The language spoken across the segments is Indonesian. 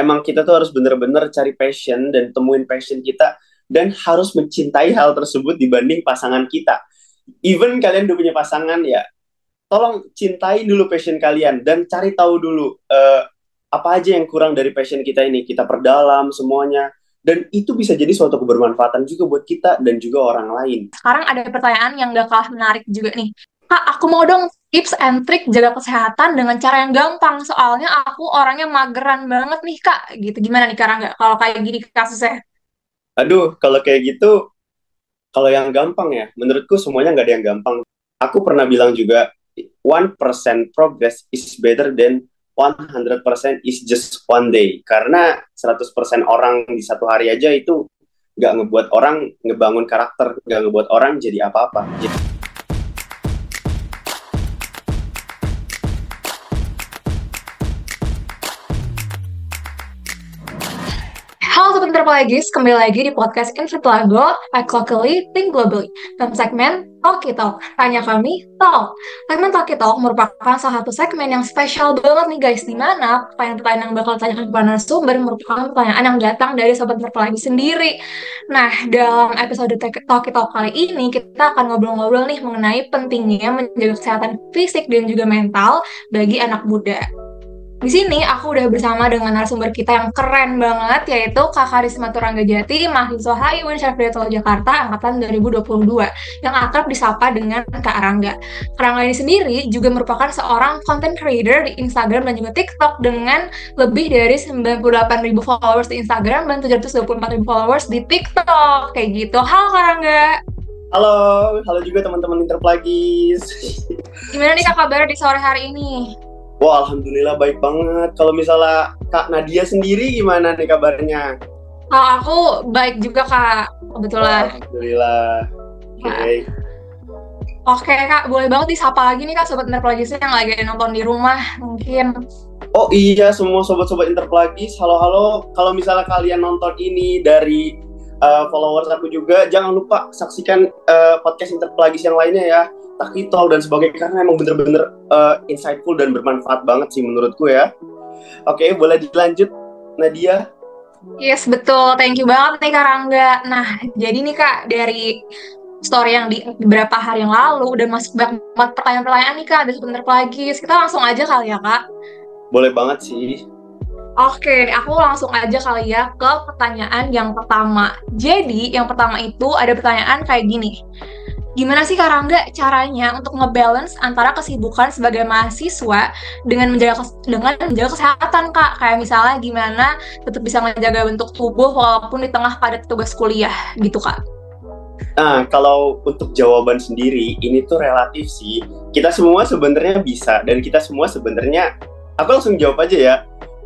emang kita tuh harus bener-bener cari passion dan temuin passion kita dan harus mencintai hal tersebut dibanding pasangan kita. Even kalian udah punya pasangan ya, tolong cintai dulu passion kalian dan cari tahu dulu uh, apa aja yang kurang dari passion kita ini. Kita perdalam semuanya dan itu bisa jadi suatu kebermanfaatan juga buat kita dan juga orang lain. Sekarang ada pertanyaan yang gak kalah menarik juga nih. Kak, aku mau dong tips and trick jaga kesehatan dengan cara yang gampang. Soalnya aku orangnya mageran banget nih, Kak. Gitu. Gimana nih, Kak nggak kalau kayak gini kasusnya? Aduh, kalau kayak gitu, kalau yang gampang ya, menurutku semuanya nggak ada yang gampang. Aku pernah bilang juga, 1% progress is better than 100% is just one day. Karena 100% orang di satu hari aja itu nggak ngebuat orang ngebangun karakter, nggak ngebuat orang jadi apa-apa. Lagi, kembali lagi di podcast Infitlago, Act Locally, Think Globally. Dalam segmen Talkie Talk, tanya kami, Talk. Segmen Talkie Talk merupakan salah satu segmen yang spesial banget nih guys, di mana pertanyaan-pertanyaan yang bakal ditanyakan kepada narasumber merupakan pertanyaan yang datang dari Sobat Interpelagi sendiri. Nah, dalam episode Talkie Talk kali ini, kita akan ngobrol-ngobrol nih mengenai pentingnya menjaga kesehatan fisik dan juga mental bagi anak muda. Di sini aku udah bersama dengan narasumber kita yang keren banget yaitu Kak Karisma Turangga Jati, mahasiswa HIUN Syarif Jakarta angkatan 2022 yang akrab disapa dengan Kak Rangga. Kak Rangga ini sendiri juga merupakan seorang content creator di Instagram dan juga TikTok dengan lebih dari 98.000 followers di Instagram dan 724.000 followers di TikTok. Kayak gitu. Halo Kak Rangga. Halo, halo juga teman-teman Interplagis. Gimana nih Kak kabar di sore hari ini? Wah, alhamdulillah baik banget. Kalau misalnya Kak Nadia sendiri gimana nih kabarnya? Oh, aku baik juga Kak, kebetulan. alhamdulillah. Oke. Okay. Oke Kak, boleh banget disapa lagi nih Kak Sobat Interplagis yang lagi nonton di rumah mungkin. Oh iya, semua sobat-sobat Interplagis, halo-halo. Kalau misalnya kalian nonton ini dari uh, followers aku juga, jangan lupa saksikan uh, podcast Interplagis yang lainnya ya takitol dan sebagainya karena emang bener-bener uh, insightful dan bermanfaat banget sih menurutku ya. Oke, okay, boleh dilanjut Nadia. Yes, betul. Thank you banget nih Kak Rangga. Nah, jadi nih Kak, dari story yang di beberapa hari yang lalu udah masuk banget pertanyaan-pertanyaan nih Kak, ada sebentar lagi. Kita langsung aja kali ya Kak. Boleh banget sih. Oke, aku langsung aja kali ya ke pertanyaan yang pertama. Jadi, yang pertama itu ada pertanyaan kayak gini. Gimana sih Karangga caranya untuk ngebalance antara kesibukan sebagai mahasiswa dengan menjaga dengan menjaga kesehatan Kak? Kayak misalnya gimana tetap bisa menjaga bentuk tubuh walaupun di tengah padat tugas kuliah gitu Kak. Nah, kalau untuk jawaban sendiri ini tuh relatif sih. Kita semua sebenarnya bisa dan kita semua sebenarnya aku langsung jawab aja ya.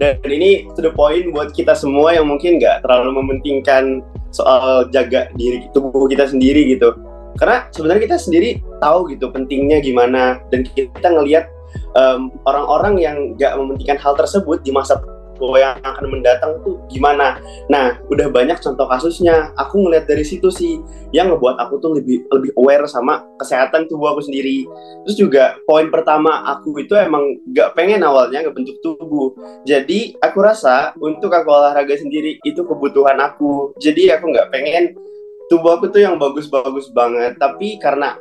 Dan ini to the point buat kita semua yang mungkin nggak terlalu mementingkan soal jaga diri tubuh kita sendiri gitu karena sebenarnya kita sendiri tahu gitu pentingnya gimana dan kita ngelihat um, orang-orang yang gak mementingkan hal tersebut di masa tua yang akan mendatang tuh gimana. Nah, udah banyak contoh kasusnya. Aku ngeliat dari situ sih yang ngebuat aku tuh lebih lebih aware sama kesehatan tubuh aku sendiri. Terus juga poin pertama aku itu emang gak pengen awalnya ngebentuk tubuh. Jadi aku rasa untuk aku olahraga sendiri itu kebutuhan aku. Jadi aku nggak pengen tubuh aku tuh yang bagus-bagus banget. Tapi karena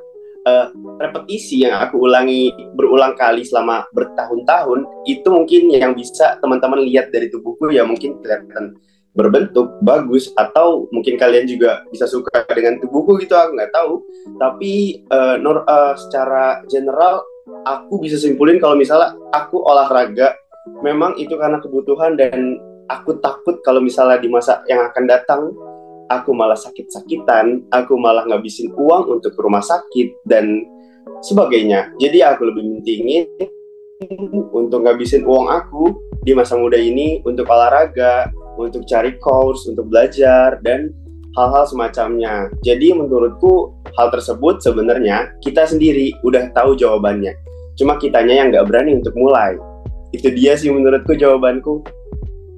uh, repetisi yang aku ulangi berulang kali selama bertahun-tahun itu mungkin yang bisa teman-teman lihat dari tubuhku ya mungkin kelihatan berbentuk bagus atau mungkin kalian juga bisa suka dengan tubuhku gitu aku nggak tahu. Tapi uh, nor, uh, secara general aku bisa simpulin kalau misalnya aku olahraga memang itu karena kebutuhan dan aku takut kalau misalnya di masa yang akan datang aku malah sakit-sakitan, aku malah ngabisin uang untuk rumah sakit dan sebagainya. Jadi aku lebih mentingin untuk ngabisin uang aku di masa muda ini untuk olahraga, untuk cari course, untuk belajar dan hal-hal semacamnya. Jadi menurutku hal tersebut sebenarnya kita sendiri udah tahu jawabannya. Cuma kitanya yang nggak berani untuk mulai. Itu dia sih menurutku jawabanku.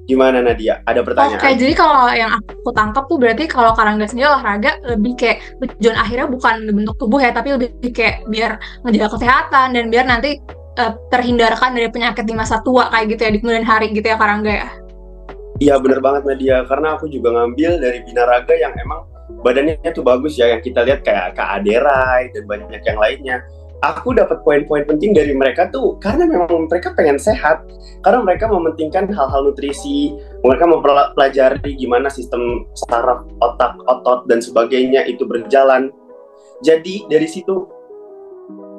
Gimana Nadia? Ada pertanyaan? Oke, jadi kalau yang aku tangkap tuh berarti kalau Karangga sendiri olahraga lebih kayak tujuan akhirnya bukan bentuk tubuh ya, tapi lebih kayak biar ngejaga kesehatan dan biar nanti uh, terhindarkan dari penyakit di masa tua kayak gitu ya di kemudian hari gitu ya Karangga ya. Iya bener banget Nadia, karena aku juga ngambil dari binaraga yang emang badannya tuh bagus ya, yang kita lihat kayak Kak Aderai dan banyak yang lainnya. Aku dapat poin-poin penting dari mereka tuh karena memang mereka pengen sehat, karena mereka mementingkan hal-hal nutrisi, mereka mempelajari gimana sistem saraf, otak, otot dan sebagainya itu berjalan. Jadi dari situ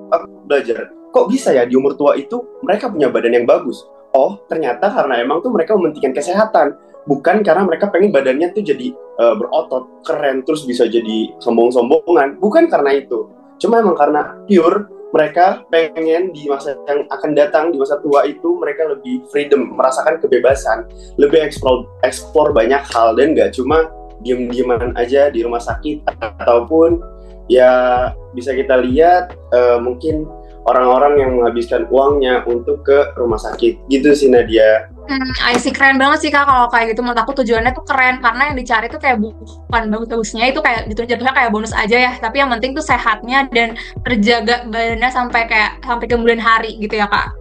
aku belajar, kok bisa ya di umur tua itu mereka punya badan yang bagus? oh ternyata karena emang tuh mereka mementingkan kesehatan bukan karena mereka pengen badannya tuh jadi uh, berotot keren terus bisa jadi sombong-sombongan bukan karena itu cuma emang karena pure mereka pengen di masa yang akan datang di masa tua itu mereka lebih freedom merasakan kebebasan lebih explore explore banyak hal. Dan gak cuma diem-dieman aja di rumah sakit ataupun ya bisa kita lihat uh, mungkin orang-orang yang menghabiskan uangnya untuk ke rumah sakit gitu sih Nadia. Hmm, I see keren banget sih kak kalau kayak gitu menurut aku tujuannya tuh keren karena yang dicari tuh kayak bukan bagus-bagusnya itu kayak gitu jatuhnya kayak bonus aja ya tapi yang penting tuh sehatnya dan terjaga badannya sampai kayak sampai kemudian hari gitu ya kak.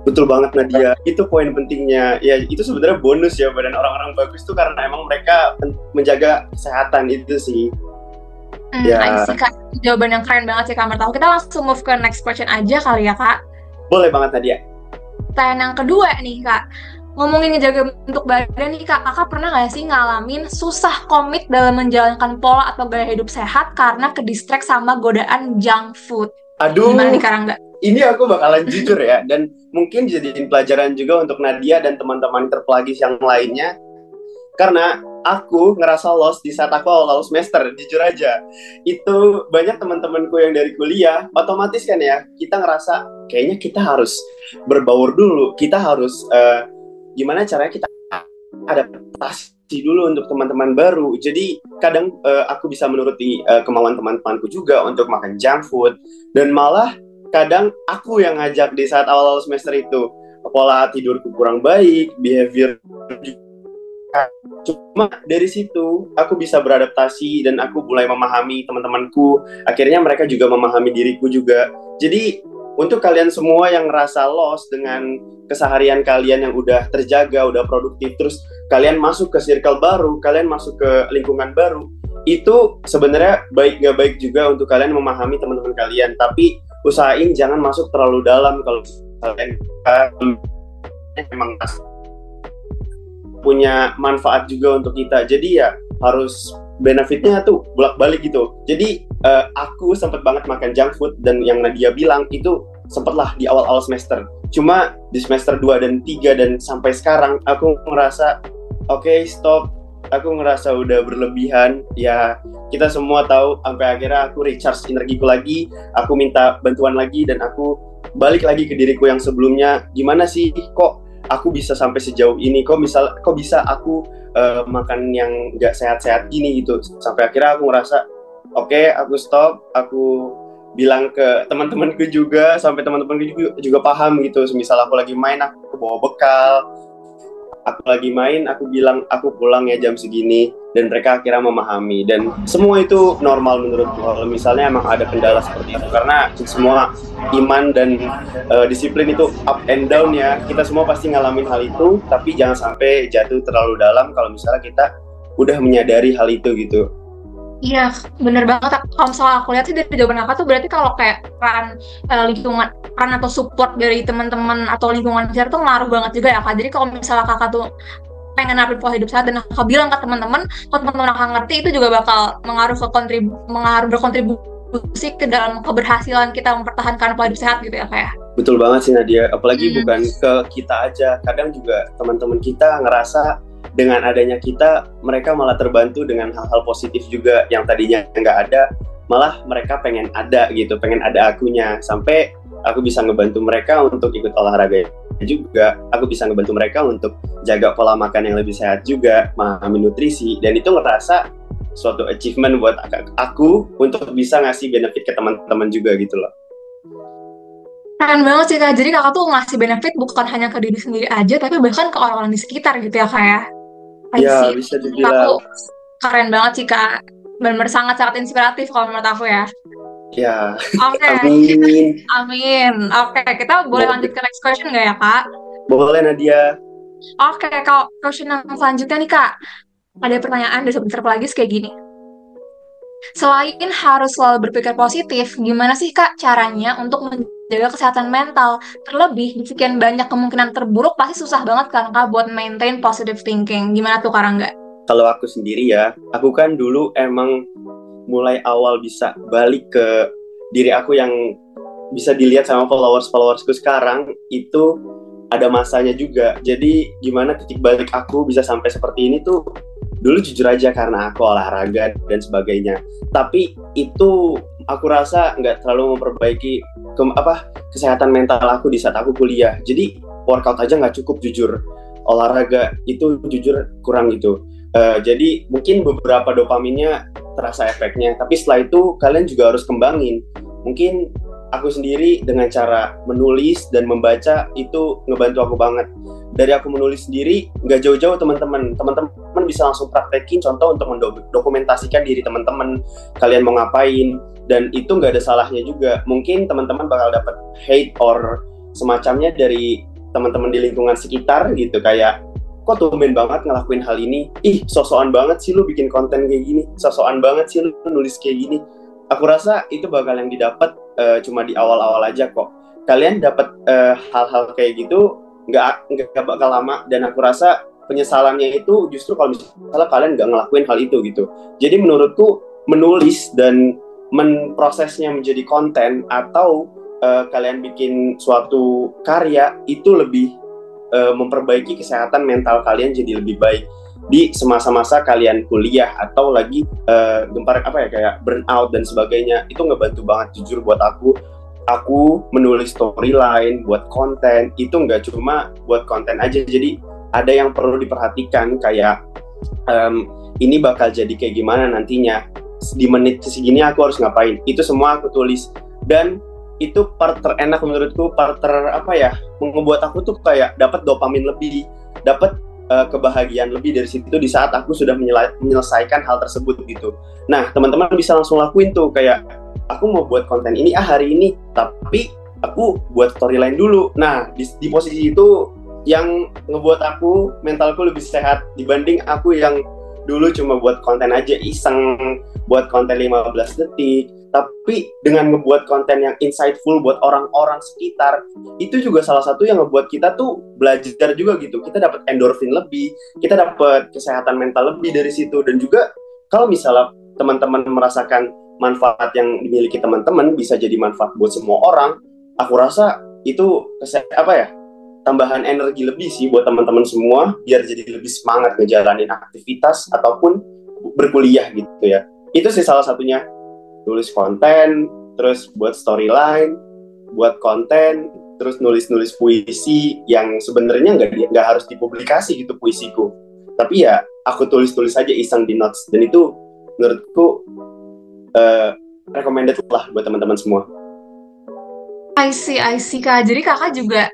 Betul banget Nadia, itu poin pentingnya. Ya itu sebenarnya bonus ya badan orang-orang bagus tuh karena emang mereka menjaga kesehatan itu sih. Hmm, ya. I Kak. Jawaban yang keren banget sih Kak Marta. Kita langsung move ke next question aja kali ya Kak. Boleh banget Nadia. Pertanyaan yang kedua nih Kak. Ngomongin ngejaga bentuk badan nih Kak, Kakak pernah nggak sih ngalamin susah komit dalam menjalankan pola atau gaya hidup sehat karena kedistrek sama godaan junk food? Aduh. Gimana nih Karangga? Ini aku bakalan jujur ya, dan mungkin jadiin pelajaran juga untuk Nadia dan teman-teman terpelagis yang lainnya. Karena aku ngerasa lost di saat aku awal-awal semester, jujur aja. Itu banyak teman-temanku yang dari kuliah, otomatis kan ya, kita ngerasa kayaknya kita harus berbaur dulu, kita harus uh, gimana caranya kita adaptasi dulu untuk teman-teman baru. Jadi kadang uh, aku bisa menuruti uh, kemauan teman-temanku juga untuk makan junk food dan malah kadang aku yang ngajak di saat awal-awal semester itu pola tidurku kurang baik, behavior cuma dari situ aku bisa beradaptasi dan aku mulai memahami teman-temanku. Akhirnya mereka juga memahami diriku juga. Jadi untuk kalian semua yang ngerasa lost dengan keseharian kalian yang udah terjaga, udah produktif, terus kalian masuk ke circle baru, kalian masuk ke lingkungan baru, itu sebenarnya baik nggak baik juga untuk kalian memahami teman-teman kalian, tapi usahain jangan masuk terlalu dalam kalau kalian memang punya manfaat juga untuk kita. Jadi ya harus benefitnya tuh bolak-balik gitu. Jadi uh, aku sempat banget makan junk food dan yang Nadia bilang itu sempatlah di awal-awal semester. Cuma di semester 2 dan 3 dan sampai sekarang aku ngerasa oke okay, stop. Aku ngerasa udah berlebihan. Ya kita semua tahu sampai akhirnya aku recharge energiku lagi aku minta bantuan lagi dan aku balik lagi ke diriku yang sebelumnya. Gimana sih? Kok aku bisa sampai sejauh ini. Kok misal kok bisa aku uh, makan yang nggak sehat-sehat gini gitu. Sampai akhirnya aku ngerasa oke okay, aku stop. Aku bilang ke teman-temanku juga sampai teman-temanku juga, juga paham gitu. Misal aku lagi main aku bawa bekal. Aku lagi main aku bilang aku pulang ya jam segini dan mereka akhirnya memahami. Dan semua itu normal menurutku kalau misalnya emang ada kendala seperti itu. Karena semua iman dan uh, disiplin itu up and down ya. Kita semua pasti ngalamin hal itu. Tapi jangan sampai jatuh terlalu dalam kalau misalnya kita udah menyadari hal itu gitu. Iya, bener banget. Kalau misalnya aku lihat sih dari jawaban kakak tuh berarti kalau kayak peran uh, lingkungan, peran atau support dari teman-teman atau lingkungan sekitar tuh ngaruh banget juga ya kak. Jadi kalau misalnya kakak tuh pengen nerapin pola hidup sehat dan kakak bilang ke teman-teman, kalau teman-teman kakak ngerti itu juga bakal mengaruh ke kontribu, mengaruh berkontribusi ke dalam keberhasilan kita mempertahankan pola hidup sehat gitu ya kak ya. Betul banget sih Nadia, apalagi hmm. bukan ke kita aja, kadang juga teman-teman kita ngerasa dengan adanya kita mereka malah terbantu dengan hal-hal positif juga yang tadinya nggak ada malah mereka pengen ada gitu pengen ada akunya sampai aku bisa ngebantu mereka untuk ikut olahraga juga aku bisa ngebantu mereka untuk jaga pola makan yang lebih sehat juga memahami nutrisi dan itu ngerasa suatu achievement buat aku untuk bisa ngasih benefit ke teman-teman juga gitu loh keren banget sih kak jadi kakak tuh ngasih benefit bukan hanya ke diri sendiri aja tapi bahkan ke orang-orang di sekitar gitu ya kak ya Iya, bisa dibilang. Aku keren banget sih kak. Benar-benar sangat-sangat inspiratif kalau menurut aku ya. Ya. Oke. Okay. Amin. Amin. Oke, okay, kita boleh lanjut ke next question nggak ya kak? Boleh Nadia. Oke, kalau question yang selanjutnya nih Kak, ada pertanyaan dari sebentar lagi kayak gini. Selain harus selalu berpikir positif, gimana sih Kak caranya untuk menjaga kesehatan mental? Terlebih di sekian banyak kemungkinan terburuk pasti susah banget kan Kak buat maintain positive thinking. Gimana tuh Karangga? Kalau aku sendiri ya, aku kan dulu emang mulai awal bisa balik ke diri aku yang bisa dilihat sama followers-followersku sekarang itu ada masanya juga. Jadi gimana titik balik aku bisa sampai seperti ini tuh dulu jujur aja karena aku olahraga dan sebagainya. Tapi itu aku rasa nggak terlalu memperbaiki ke, apa kesehatan mental aku di saat aku kuliah. Jadi workout aja nggak cukup jujur. Olahraga itu jujur kurang gitu. Uh, jadi mungkin beberapa dopaminnya terasa efeknya, tapi setelah itu kalian juga harus kembangin. Mungkin aku sendiri dengan cara menulis dan membaca itu ngebantu aku banget. Dari aku menulis sendiri, nggak jauh-jauh teman-teman. Teman-teman bisa langsung praktekin contoh untuk mendokumentasikan diri teman-teman. Kalian mau ngapain, dan itu nggak ada salahnya juga. Mungkin teman-teman bakal dapat hate or semacamnya dari teman-teman di lingkungan sekitar gitu kayak kok tumben banget ngelakuin hal ini ih sosokan banget sih lu bikin konten kayak gini sosokan banget sih lu nulis kayak gini aku rasa itu bakal yang didapat uh, cuma di awal-awal aja kok. Kalian dapat uh, hal-hal kayak gitu nggak nggak bakal lama dan aku rasa penyesalannya itu justru kalau misalnya kalian nggak ngelakuin hal itu gitu. Jadi menurutku menulis dan memprosesnya menjadi konten atau uh, kalian bikin suatu karya itu lebih uh, memperbaiki kesehatan mental kalian jadi lebih baik. Di semasa-masa kalian kuliah atau lagi uh, gempar apa ya kayak burnout dan sebagainya itu ngebantu banget jujur buat aku. Aku menulis storyline buat konten itu nggak cuma buat konten aja. Jadi ada yang perlu diperhatikan kayak um, ini bakal jadi kayak gimana nantinya. Di menit segini aku harus ngapain? Itu semua aku tulis. Dan itu part terenak menurutku part ter apa ya membuat aku tuh kayak dapat dopamin lebih dapat uh, kebahagiaan lebih dari situ di saat aku sudah menyelesaikan hal tersebut gitu. Nah, teman-teman bisa langsung lakuin tuh kayak aku mau buat konten ini ah hari ini, tapi aku buat storyline dulu. Nah, di, di posisi itu yang ngebuat aku mentalku lebih sehat dibanding aku yang dulu cuma buat konten aja iseng, buat konten 15 detik, tapi dengan ngebuat konten yang insightful buat orang-orang sekitar itu juga salah satu yang ngebuat kita tuh belajar juga gitu. Kita dapat endorfin lebih kita dapat kesehatan mental lebih dari situ. Dan juga kalau misalnya teman-teman merasakan manfaat yang dimiliki teman-teman bisa jadi manfaat buat semua orang aku rasa itu apa ya tambahan energi lebih sih buat teman-teman semua biar jadi lebih semangat ngejalanin aktivitas ataupun berkuliah gitu ya itu sih salah satunya nulis konten, terus buat storyline, buat konten, terus nulis-nulis puisi yang sebenarnya nggak nggak harus dipublikasi gitu puisiku. Tapi ya aku tulis-tulis aja iseng di notes dan itu menurutku uh, recommended lah buat teman-teman semua. I see, I see kak. Jadi kakak juga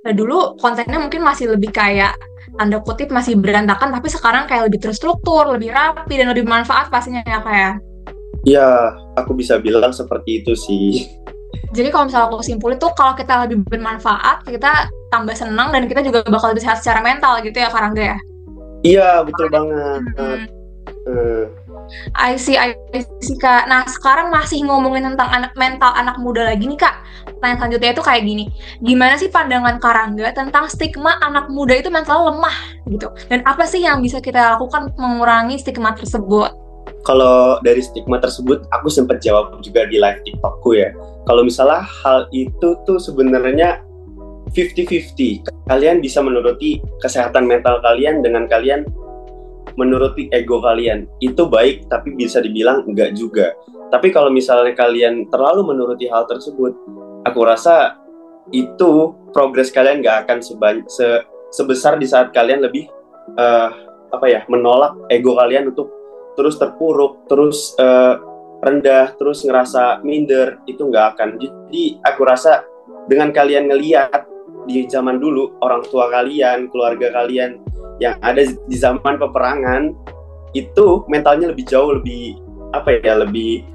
nah dulu kontennya mungkin masih lebih kayak tanda kutip masih berantakan, tapi sekarang kayak lebih terstruktur, lebih rapi dan lebih bermanfaat pastinya ya kak ya. Ya, aku bisa bilang seperti itu sih. Jadi kalau misalnya aku simpulin tuh kalau kita lebih bermanfaat, kita tambah senang dan kita juga bakal lebih sehat secara mental gitu ya Karangga ya? Iya, betul banget. Hmm. Uh. I see, I see kak. Nah sekarang masih ngomongin tentang anak mental anak muda lagi nih kak. Pertanyaan selanjutnya itu kayak gini, gimana sih pandangan Karangga tentang stigma anak muda itu mental lemah gitu? Dan apa sih yang bisa kita lakukan mengurangi stigma tersebut? kalau dari stigma tersebut aku sempat jawab juga di live TikTokku ya. Kalau misalnya hal itu tuh sebenarnya 50-50. Kalian bisa menuruti kesehatan mental kalian dengan kalian menuruti ego kalian. Itu baik tapi bisa dibilang enggak juga. Tapi kalau misalnya kalian terlalu menuruti hal tersebut, aku rasa itu progres kalian nggak akan sebanyak, se, sebesar di saat kalian lebih uh, apa ya menolak ego kalian untuk terus terpuruk, terus uh, rendah, terus ngerasa minder, itu nggak akan. Jadi aku rasa dengan kalian ngeliat di zaman dulu orang tua kalian, keluarga kalian yang ada di zaman peperangan itu mentalnya lebih jauh lebih apa ya lebih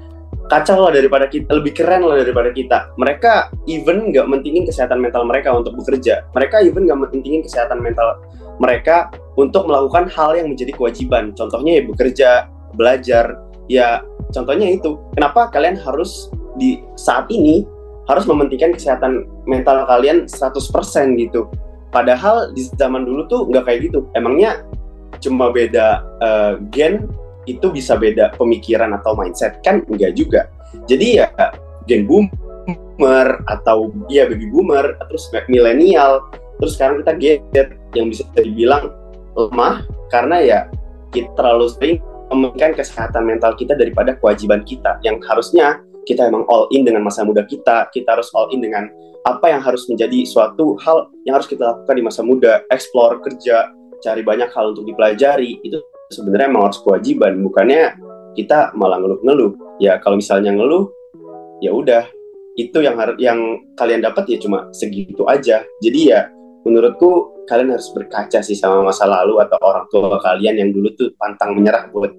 kacau lah daripada kita, lebih keren lah daripada kita. Mereka even nggak mentingin kesehatan mental mereka untuk bekerja. Mereka even nggak mentingin kesehatan mental mereka untuk melakukan hal yang menjadi kewajiban. Contohnya ya bekerja, belajar. Ya contohnya itu. Kenapa kalian harus di saat ini harus mementingkan kesehatan mental kalian 100% gitu. Padahal di zaman dulu tuh nggak kayak gitu. Emangnya cuma beda uh, gen itu bisa beda pemikiran atau mindset kan enggak juga jadi ya gen boomer atau ya baby boomer terus milenial terus sekarang kita gen yang bisa dibilang lemah karena ya kita terlalu sering mementingkan kesehatan mental kita daripada kewajiban kita yang harusnya kita emang all in dengan masa muda kita kita harus all in dengan apa yang harus menjadi suatu hal yang harus kita lakukan di masa muda. Explore kerja cari banyak hal untuk dipelajari. Itu sebenarnya emang harus kewajiban bukannya kita malah ngeluh-ngeluh. Ya kalau misalnya ngeluh ya udah. Itu yang harus yang kalian dapat ya cuma segitu aja. Jadi ya menurutku kalian harus berkaca sih sama masa lalu atau orang tua kalian yang dulu tuh pantang menyerah buat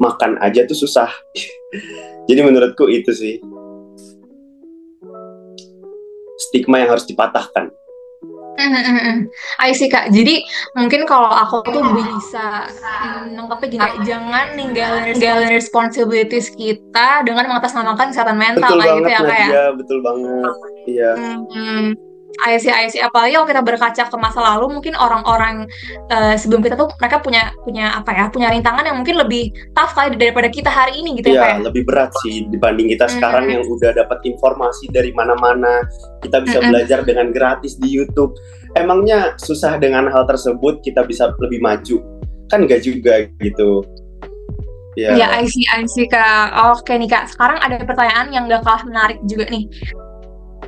makan aja tuh susah jadi menurutku itu sih stigma yang harus dipatahkan I see Kak. Jadi mungkin kalau aku tuh bisa nangkepnya gini, jangan ninggalin, ninggalin responsibilities kita dengan mengatasnamakan kesehatan mental betul kayak gitu ya Kak ya. Iya, betul banget. Iya. Hmm, I see, I see. Apalagi kalau kita berkaca ke masa lalu, mungkin orang-orang uh, sebelum kita tuh mereka punya punya apa ya, punya rintangan yang mungkin lebih tough kali daripada kita hari ini gitu ya. Iya, lebih berat sih dibanding kita hmm. sekarang yang udah dapat informasi dari mana-mana. Kita bisa hmm. belajar dengan gratis di YouTube. Emangnya susah dengan hal tersebut kita bisa lebih maju? Kan enggak juga gitu. Ya, ya I see, I see Kak. Oke nih Kak, sekarang ada pertanyaan yang gak kalah menarik juga nih.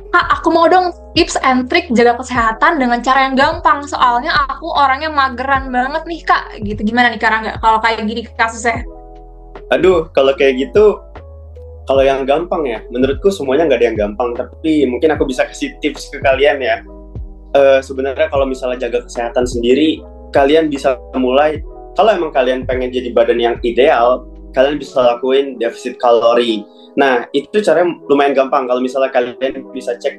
Kak, aku mau dong tips and trick jaga kesehatan dengan cara yang gampang. Soalnya aku orangnya mageran banget nih, Kak. Gitu. Gimana nih, Karangga? Kalau kayak gini kasusnya? Aduh, kalau kayak gitu, kalau yang gampang ya, menurutku semuanya nggak ada yang gampang. Tapi mungkin aku bisa kasih tips ke kalian ya. Uh, sebenarnya kalau misalnya jaga kesehatan sendiri, kalian bisa mulai, kalau emang kalian pengen jadi badan yang ideal, kalian bisa lakuin defisit kalori. Nah, itu caranya lumayan gampang. Kalau misalnya kalian bisa cek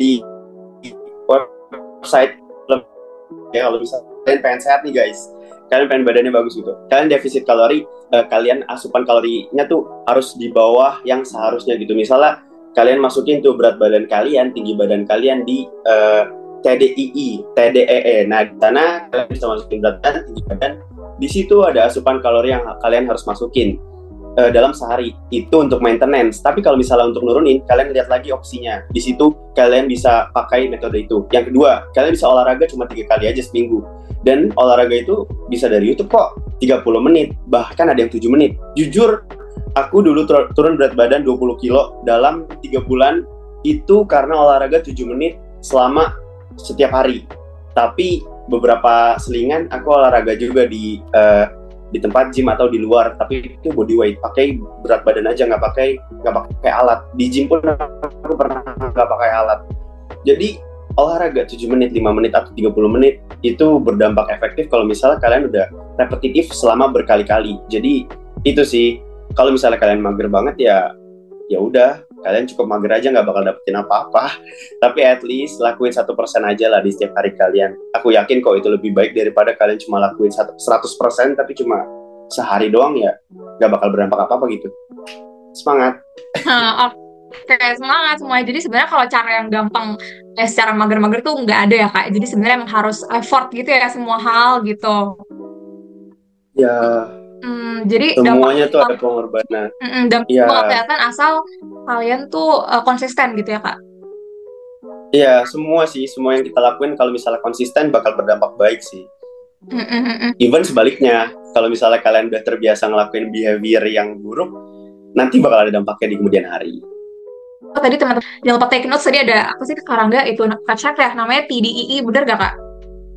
di website ya kalau misalnya kalian pengen sehat nih guys. Kalian pengen badannya bagus gitu. Kalian defisit kalori uh, kalian asupan kalorinya tuh harus di bawah yang seharusnya gitu. Misalnya kalian masukin tuh berat badan kalian tinggi badan kalian di uh, TDII TDEE nah di sana kalian bisa masukin berat badan tinggi badan di situ ada asupan kalori yang kalian harus masukin uh, dalam sehari itu untuk maintenance. Tapi kalau misalnya untuk nurunin, kalian lihat lagi opsinya. Di situ kalian bisa pakai metode itu. Yang kedua, kalian bisa olahraga cuma tiga kali aja seminggu. Dan olahraga itu bisa dari YouTube kok, 30 menit, bahkan ada yang 7 menit. Jujur, aku dulu turun berat badan 20 kilo dalam tiga bulan itu karena olahraga 7 menit selama setiap hari. Tapi beberapa selingan aku olahraga juga di uh, di tempat gym atau di luar tapi itu body weight. Pakai berat badan aja nggak pakai nggak pakai alat. Di gym pun aku pernah nggak pakai alat. Jadi olahraga 7 menit 5 menit atau 30 menit itu berdampak efektif kalau misalnya kalian udah repetitif selama berkali-kali. Jadi itu sih. Kalau misalnya kalian mager banget ya ya udah kalian cukup mager aja nggak bakal dapetin apa-apa tapi at least lakuin satu persen aja lah di setiap hari kalian aku yakin kok itu lebih baik daripada kalian cuma lakuin seratus persen tapi cuma sehari doang ya nggak bakal berdampak apa-apa gitu semangat Oke, semangat semua. Jadi sebenarnya kalau cara yang gampang eh, secara mager-mager tuh nggak ada ya kak. Jadi sebenarnya emang harus effort gitu ya semua hal gitu. Ya, Hmm, jadi semuanya tuh ada pengorbanan. Mm, dampak ya. kelihatan asal kalian tuh uh, konsisten gitu ya kak? Iya, semua sih, semua yang kita lakuin kalau misalnya konsisten bakal berdampak baik sih. Mm-mm. Even sebaliknya, kalau misalnya kalian udah terbiasa ngelakuin behavior yang buruk, nanti bakal ada dampaknya di kemudian hari. Oh, tadi teman-teman jangan lupa take notes tadi ada apa sih sekarang nggak itu website ya namanya TDII bener gak kak?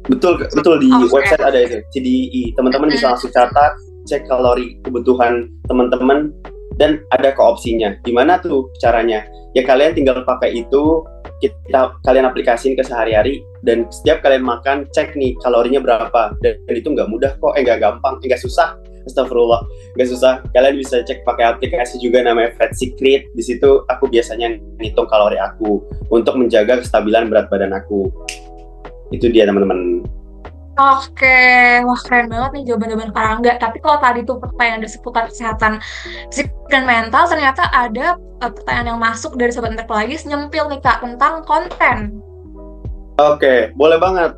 Betul betul di oh, website okay. ada itu TDII teman-teman bisa langsung catat cek kalori kebutuhan teman-teman dan ada ke opsinya. Gimana tuh caranya? Ya kalian tinggal pakai itu, kita kalian aplikasiin ke sehari-hari dan setiap kalian makan cek nih kalorinya berapa dan, dan itu nggak mudah kok, eh nggak gampang, eh, nggak susah. Astagfirullah, nggak susah. Kalian bisa cek pakai aplikasi juga namanya Fat Secret. Di situ aku biasanya ngitung kalori aku untuk menjaga kestabilan berat badan aku. Itu dia teman-teman. Oke, wah keren banget nih jawaban-jawaban Karangga. Tapi kalau tadi tuh pertanyaan dari seputar kesehatan fisik dan mental, ternyata ada uh, pertanyaan yang masuk dari Sobat Enterprise nyempil nih Kak tentang konten. Oke, boleh banget.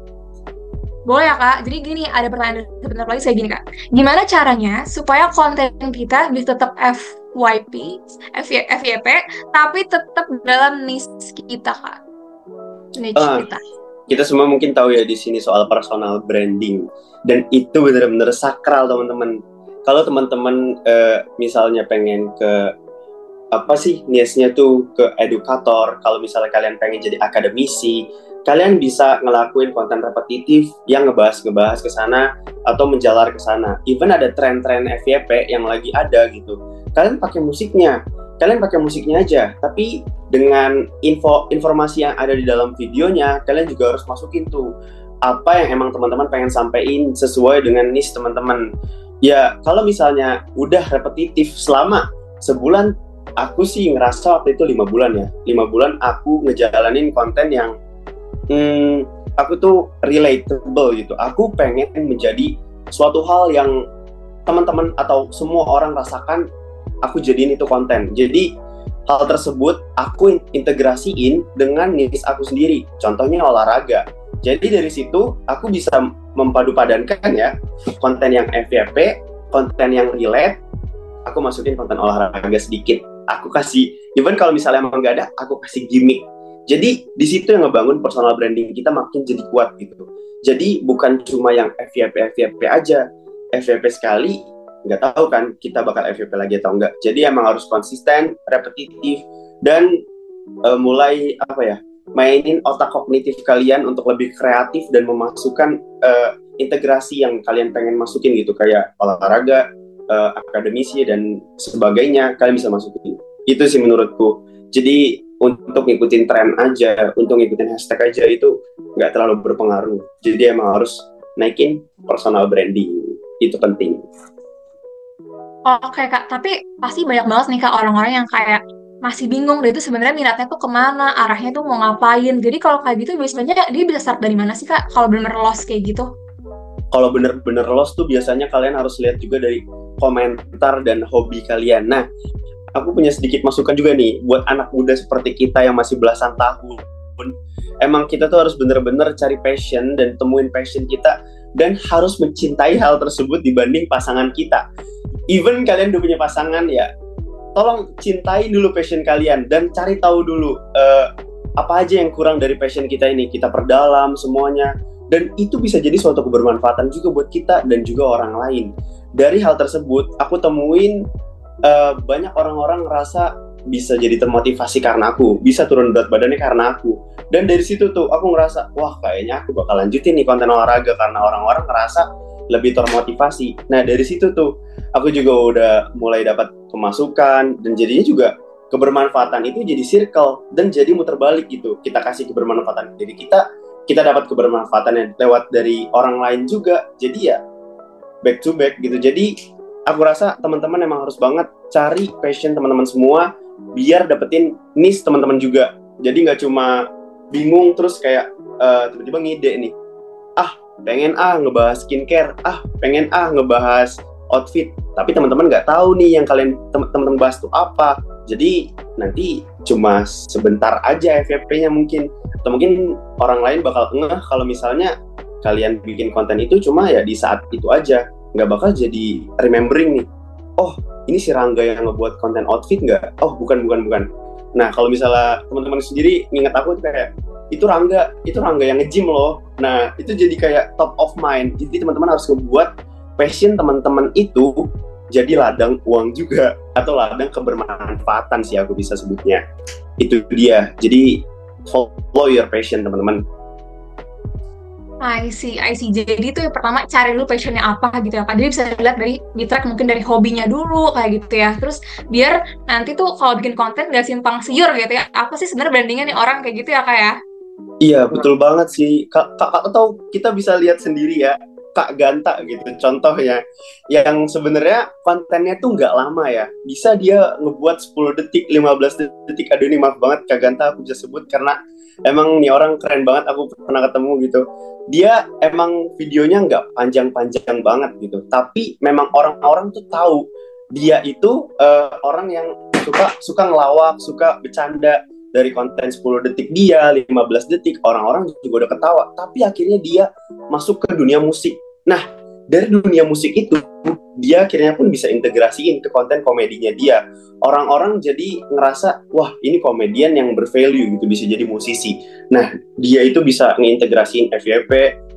Boleh ya kak, jadi gini ada pertanyaan sebentar lagi saya gini kak. Gimana caranya supaya konten kita bisa tetap FYP, FYP, tapi tetap dalam niche kita kak? Niche uh, kita. Kita semua mungkin tahu ya di sini soal personal branding dan itu benar-benar sakral teman-teman. Kalau teman-teman uh, misalnya pengen ke apa sih niche-nya tuh ke edukator, kalau misalnya kalian pengen jadi akademisi, kalian bisa ngelakuin konten repetitif yang ngebahas-ngebahas ke sana atau menjalar ke sana. Even ada tren-tren FYP yang lagi ada gitu. Kalian pakai musiknya, kalian pakai musiknya aja, tapi dengan info informasi yang ada di dalam videonya, kalian juga harus masukin tuh apa yang emang teman-teman pengen sampaikan sesuai dengan niche teman-teman. Ya, kalau misalnya udah repetitif selama sebulan, aku sih ngerasa waktu itu lima bulan ya. Lima bulan aku ngejalanin konten yang hmm, aku tuh relatable gitu. Aku pengen menjadi suatu hal yang teman-teman atau semua orang rasakan. Aku jadiin itu konten. Jadi hal tersebut aku integrasiin dengan niche aku sendiri. Contohnya olahraga. Jadi dari situ aku bisa mempadu padankan ya konten yang FYP, konten yang relate, aku masukin konten olahraga sedikit. Aku kasih, even kalau misalnya emang nggak ada, aku kasih gimmick jadi di situ yang ngebangun personal branding kita makin jadi kuat gitu. Jadi bukan cuma yang FYP FYP aja, FYP sekali nggak tahu kan kita bakal FYP lagi atau enggak. Jadi emang harus konsisten, repetitif dan uh, mulai apa ya mainin otak kognitif kalian untuk lebih kreatif dan memasukkan uh, integrasi yang kalian pengen masukin gitu kayak olahraga, uh, akademisi dan sebagainya kalian bisa masukin. Itu sih menurutku. Jadi untuk ngikutin tren aja, untuk ngikutin hashtag aja itu nggak terlalu berpengaruh. Jadi emang harus naikin personal branding itu penting. Oke kak, tapi pasti banyak banget nih kak orang-orang yang kayak masih bingung deh itu sebenarnya minatnya tuh ke mana, arahnya tuh mau ngapain. Jadi kalau kayak gitu biasanya dia bisa start dari mana sih kak? Kalau benar-benar lost kayak gitu? Kalau bener-bener lost tuh biasanya kalian harus lihat juga dari komentar dan hobi kalian. Nah, aku punya sedikit masukan juga nih buat anak muda seperti kita yang masih belasan tahun. Emang kita tuh harus bener-bener cari passion dan temuin passion kita dan harus mencintai hal tersebut dibanding pasangan kita. Even kalian udah punya pasangan ya, tolong cintai dulu passion kalian dan cari tahu dulu uh, apa aja yang kurang dari passion kita ini. Kita perdalam semuanya dan itu bisa jadi suatu kebermanfaatan juga buat kita dan juga orang lain. Dari hal tersebut, aku temuin uh, banyak orang-orang ngerasa bisa jadi termotivasi karena aku, bisa turun berat badannya karena aku. Dan dari situ tuh aku ngerasa, wah kayaknya aku bakal lanjutin nih konten olahraga karena orang-orang ngerasa lebih termotivasi. Nah dari situ tuh aku juga udah mulai dapat pemasukan dan jadinya juga kebermanfaatan itu jadi circle dan jadi muter balik gitu. Kita kasih kebermanfaatan diri kita, kita dapat kebermanfaatan yang lewat dari orang lain juga. Jadi ya back to back gitu. Jadi aku rasa teman-teman emang harus banget cari passion teman-teman semua biar dapetin niche teman-teman juga. Jadi nggak cuma bingung terus kayak uh, tiba-tiba ngide nih. Ah, pengen ah ngebahas skincare, ah pengen ah ngebahas outfit. Tapi teman-teman nggak tahu nih yang kalian teman-teman bahas itu apa. Jadi nanti cuma sebentar aja FYP-nya mungkin atau mungkin orang lain bakal ngeh kalau misalnya kalian bikin konten itu cuma ya di saat itu aja nggak bakal jadi remembering nih oh ini si Rangga yang ngebuat konten outfit nggak? Oh bukan bukan bukan. Nah kalau misalnya teman-teman sendiri nginget aku kayak itu Rangga itu Rangga yang nge-gym loh. Nah itu jadi kayak top of mind. Jadi teman-teman harus ngebuat passion teman-teman itu jadi ladang uang juga atau ladang kebermanfaatan sih aku bisa sebutnya. Itu dia. Jadi follow your passion teman-teman I see, I see. Jadi itu yang pertama cari dulu passionnya apa gitu ya. Jadi bisa dilihat dari di track mungkin dari hobinya dulu kayak gitu ya. Terus biar nanti tuh kalau bikin konten gak simpang siur gitu ya. Apa sih sebenarnya brandingnya nih orang kayak gitu ya Kak ya? Iya betul banget sih. Kak, kak atau kita bisa lihat sendiri ya. Kak Ganta gitu contohnya yang sebenarnya kontennya tuh nggak lama ya bisa dia ngebuat 10 detik 15 detik aduh ini maaf banget Kak Ganta aku bisa sebut karena emang nih orang keren banget aku pernah ketemu gitu. Dia emang videonya nggak panjang-panjang banget gitu. Tapi memang orang-orang tuh tahu dia itu uh, orang yang suka suka ngelawak suka bercanda. Dari konten 10 detik dia 15 detik orang-orang juga udah ketawa. Tapi akhirnya dia masuk ke dunia musik. Nah dari dunia musik itu dia akhirnya pun bisa integrasiin ke konten komedinya dia. Orang-orang jadi ngerasa wah ini komedian yang bervalue gitu bisa jadi musisi. Nah dia itu bisa ngeintegrasiin FYP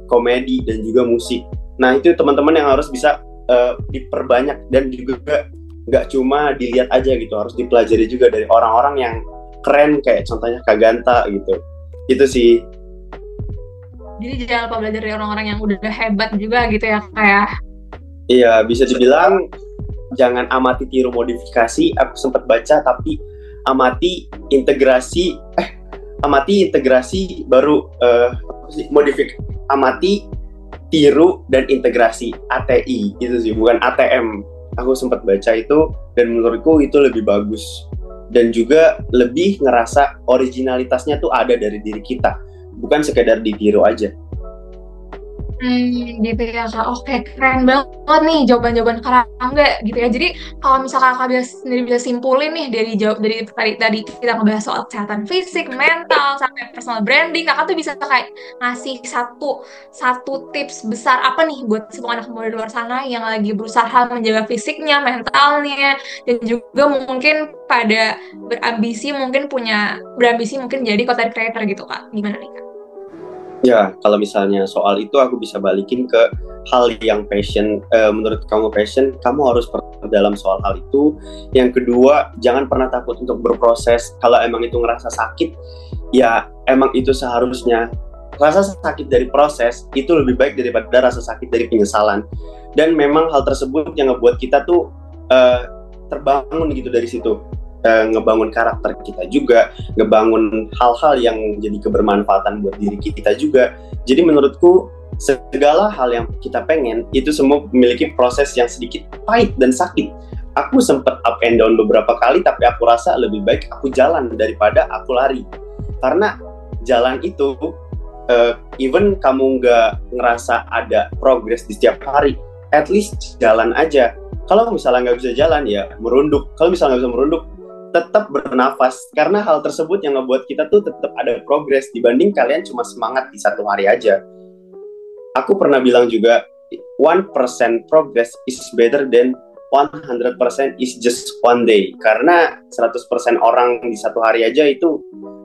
komedi dan juga musik. Nah itu teman-teman yang harus bisa uh, diperbanyak dan juga nggak cuma dilihat aja gitu harus dipelajari juga dari orang-orang yang keren kayak contohnya Kaganta gitu. Itu sih jadi jangan lupa belajar dari orang-orang yang udah hebat juga gitu ya kayak iya bisa dibilang jangan amati tiru modifikasi aku sempat baca tapi amati integrasi eh amati integrasi baru uh, modifik amati tiru dan integrasi ATI itu sih bukan ATM aku sempat baca itu dan menurutku itu lebih bagus. Dan juga lebih ngerasa originalitasnya tuh ada dari diri kita bukan sekedar ditiru aja Hmm, gitu ya kak. Oke, keren banget nih jawaban-jawaban Karangga gitu ya. Jadi kalau misalkan kakak bisa sendiri bisa simpulin nih dari jawab dari tadi tadi kita ngebahas soal kesehatan fisik, mental, sampai personal branding, kakak tuh bisa kayak ngasih satu satu tips besar apa nih buat semua anak muda di luar sana yang lagi berusaha menjaga fisiknya, mentalnya, dan juga mungkin pada berambisi mungkin punya berambisi mungkin jadi content creator gitu kak. Gimana nih kak? Ya, kalau misalnya soal itu aku bisa balikin ke hal yang passion. Uh, menurut kamu passion, kamu harus dalam soal hal itu. Yang kedua, jangan pernah takut untuk berproses. Kalau emang itu ngerasa sakit, ya emang itu seharusnya. Rasa sakit dari proses itu lebih baik daripada rasa sakit dari penyesalan. Dan memang hal tersebut yang ngebuat kita tuh uh, terbangun gitu dari situ uh, ngebangun karakter kita juga, ngebangun hal-hal yang jadi kebermanfaatan buat diri kita juga. Jadi menurutku segala hal yang kita pengen itu semua memiliki proses yang sedikit pahit dan sakit. Aku sempat up and down beberapa kali, tapi aku rasa lebih baik aku jalan daripada aku lari. Karena jalan itu, uh, even kamu nggak ngerasa ada progres di setiap hari, at least jalan aja. Kalau misalnya nggak bisa jalan ya merunduk. Kalau misalnya nggak bisa merunduk, tetap bernafas karena hal tersebut yang ngebuat kita tuh tetap ada progres dibanding kalian cuma semangat di satu hari aja. Aku pernah bilang juga 1% progress is better than 100% is just one day karena 100% orang di satu hari aja itu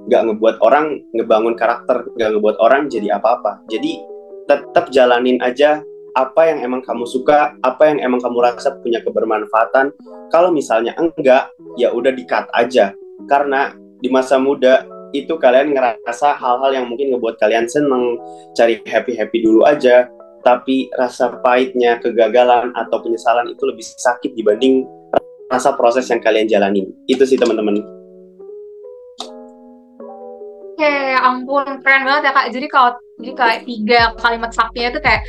nggak ngebuat orang ngebangun karakter, nggak ngebuat orang jadi apa-apa. Jadi tetap jalanin aja apa yang emang kamu suka, apa yang emang kamu rasa punya kebermanfaatan. Kalau misalnya enggak, ya udah di-cut aja. Karena di masa muda itu kalian ngerasa hal-hal yang mungkin ngebuat kalian seneng, cari happy-happy dulu aja. Tapi rasa pahitnya, kegagalan, atau penyesalan itu lebih sakit dibanding rasa proses yang kalian jalani. Itu sih teman-teman. Oke, ampun, keren banget ya kak. Jadi kalau jadi kayak tiga kalimat saktinya itu kayak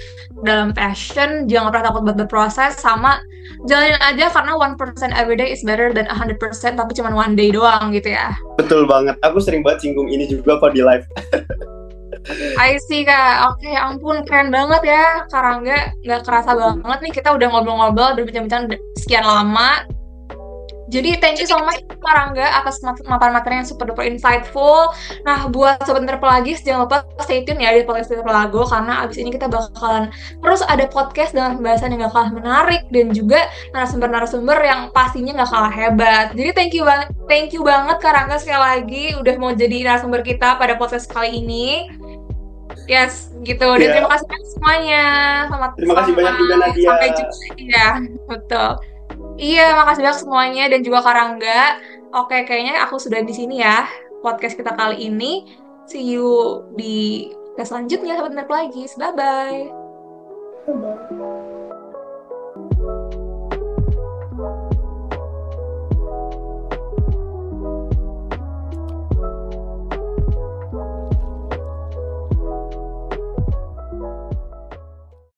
dalam passion, jangan pernah takut buat berproses, sama jalanin aja karena one percent every day is better than a hundred percent tapi cuma one day doang gitu ya. Betul banget. Aku sering banget singgung ini juga kok di live. I see kak, oke okay, ampun keren banget ya Karangga, nggak kerasa banget nih kita udah ngobrol-ngobrol, udah bincang-bincang sekian lama jadi thank you so much Marangga atas materi-materi yang super duper insightful. Nah buat sobat pelagi jangan lupa stay tune ya di podcast Pelago karena abis ini kita bakalan terus ada podcast dengan pembahasan yang gak kalah menarik dan juga narasumber-narasumber yang pastinya gak kalah hebat. Jadi thank you banget, thank you banget Karangga sekali lagi udah mau jadi narasumber kita pada podcast kali ini. Yes, gitu. Dan yeah. terima kasih semuanya. Selamat Terima kasih banyak juga Nadia. Sampai jumpa ya. Betul. Iya, makasih banyak semuanya dan juga Karangga. Oke, kayaknya aku sudah di sini ya podcast kita kali ini. See you di selanjutnya, sahabat lagi. Bye-bye. Bye-bye.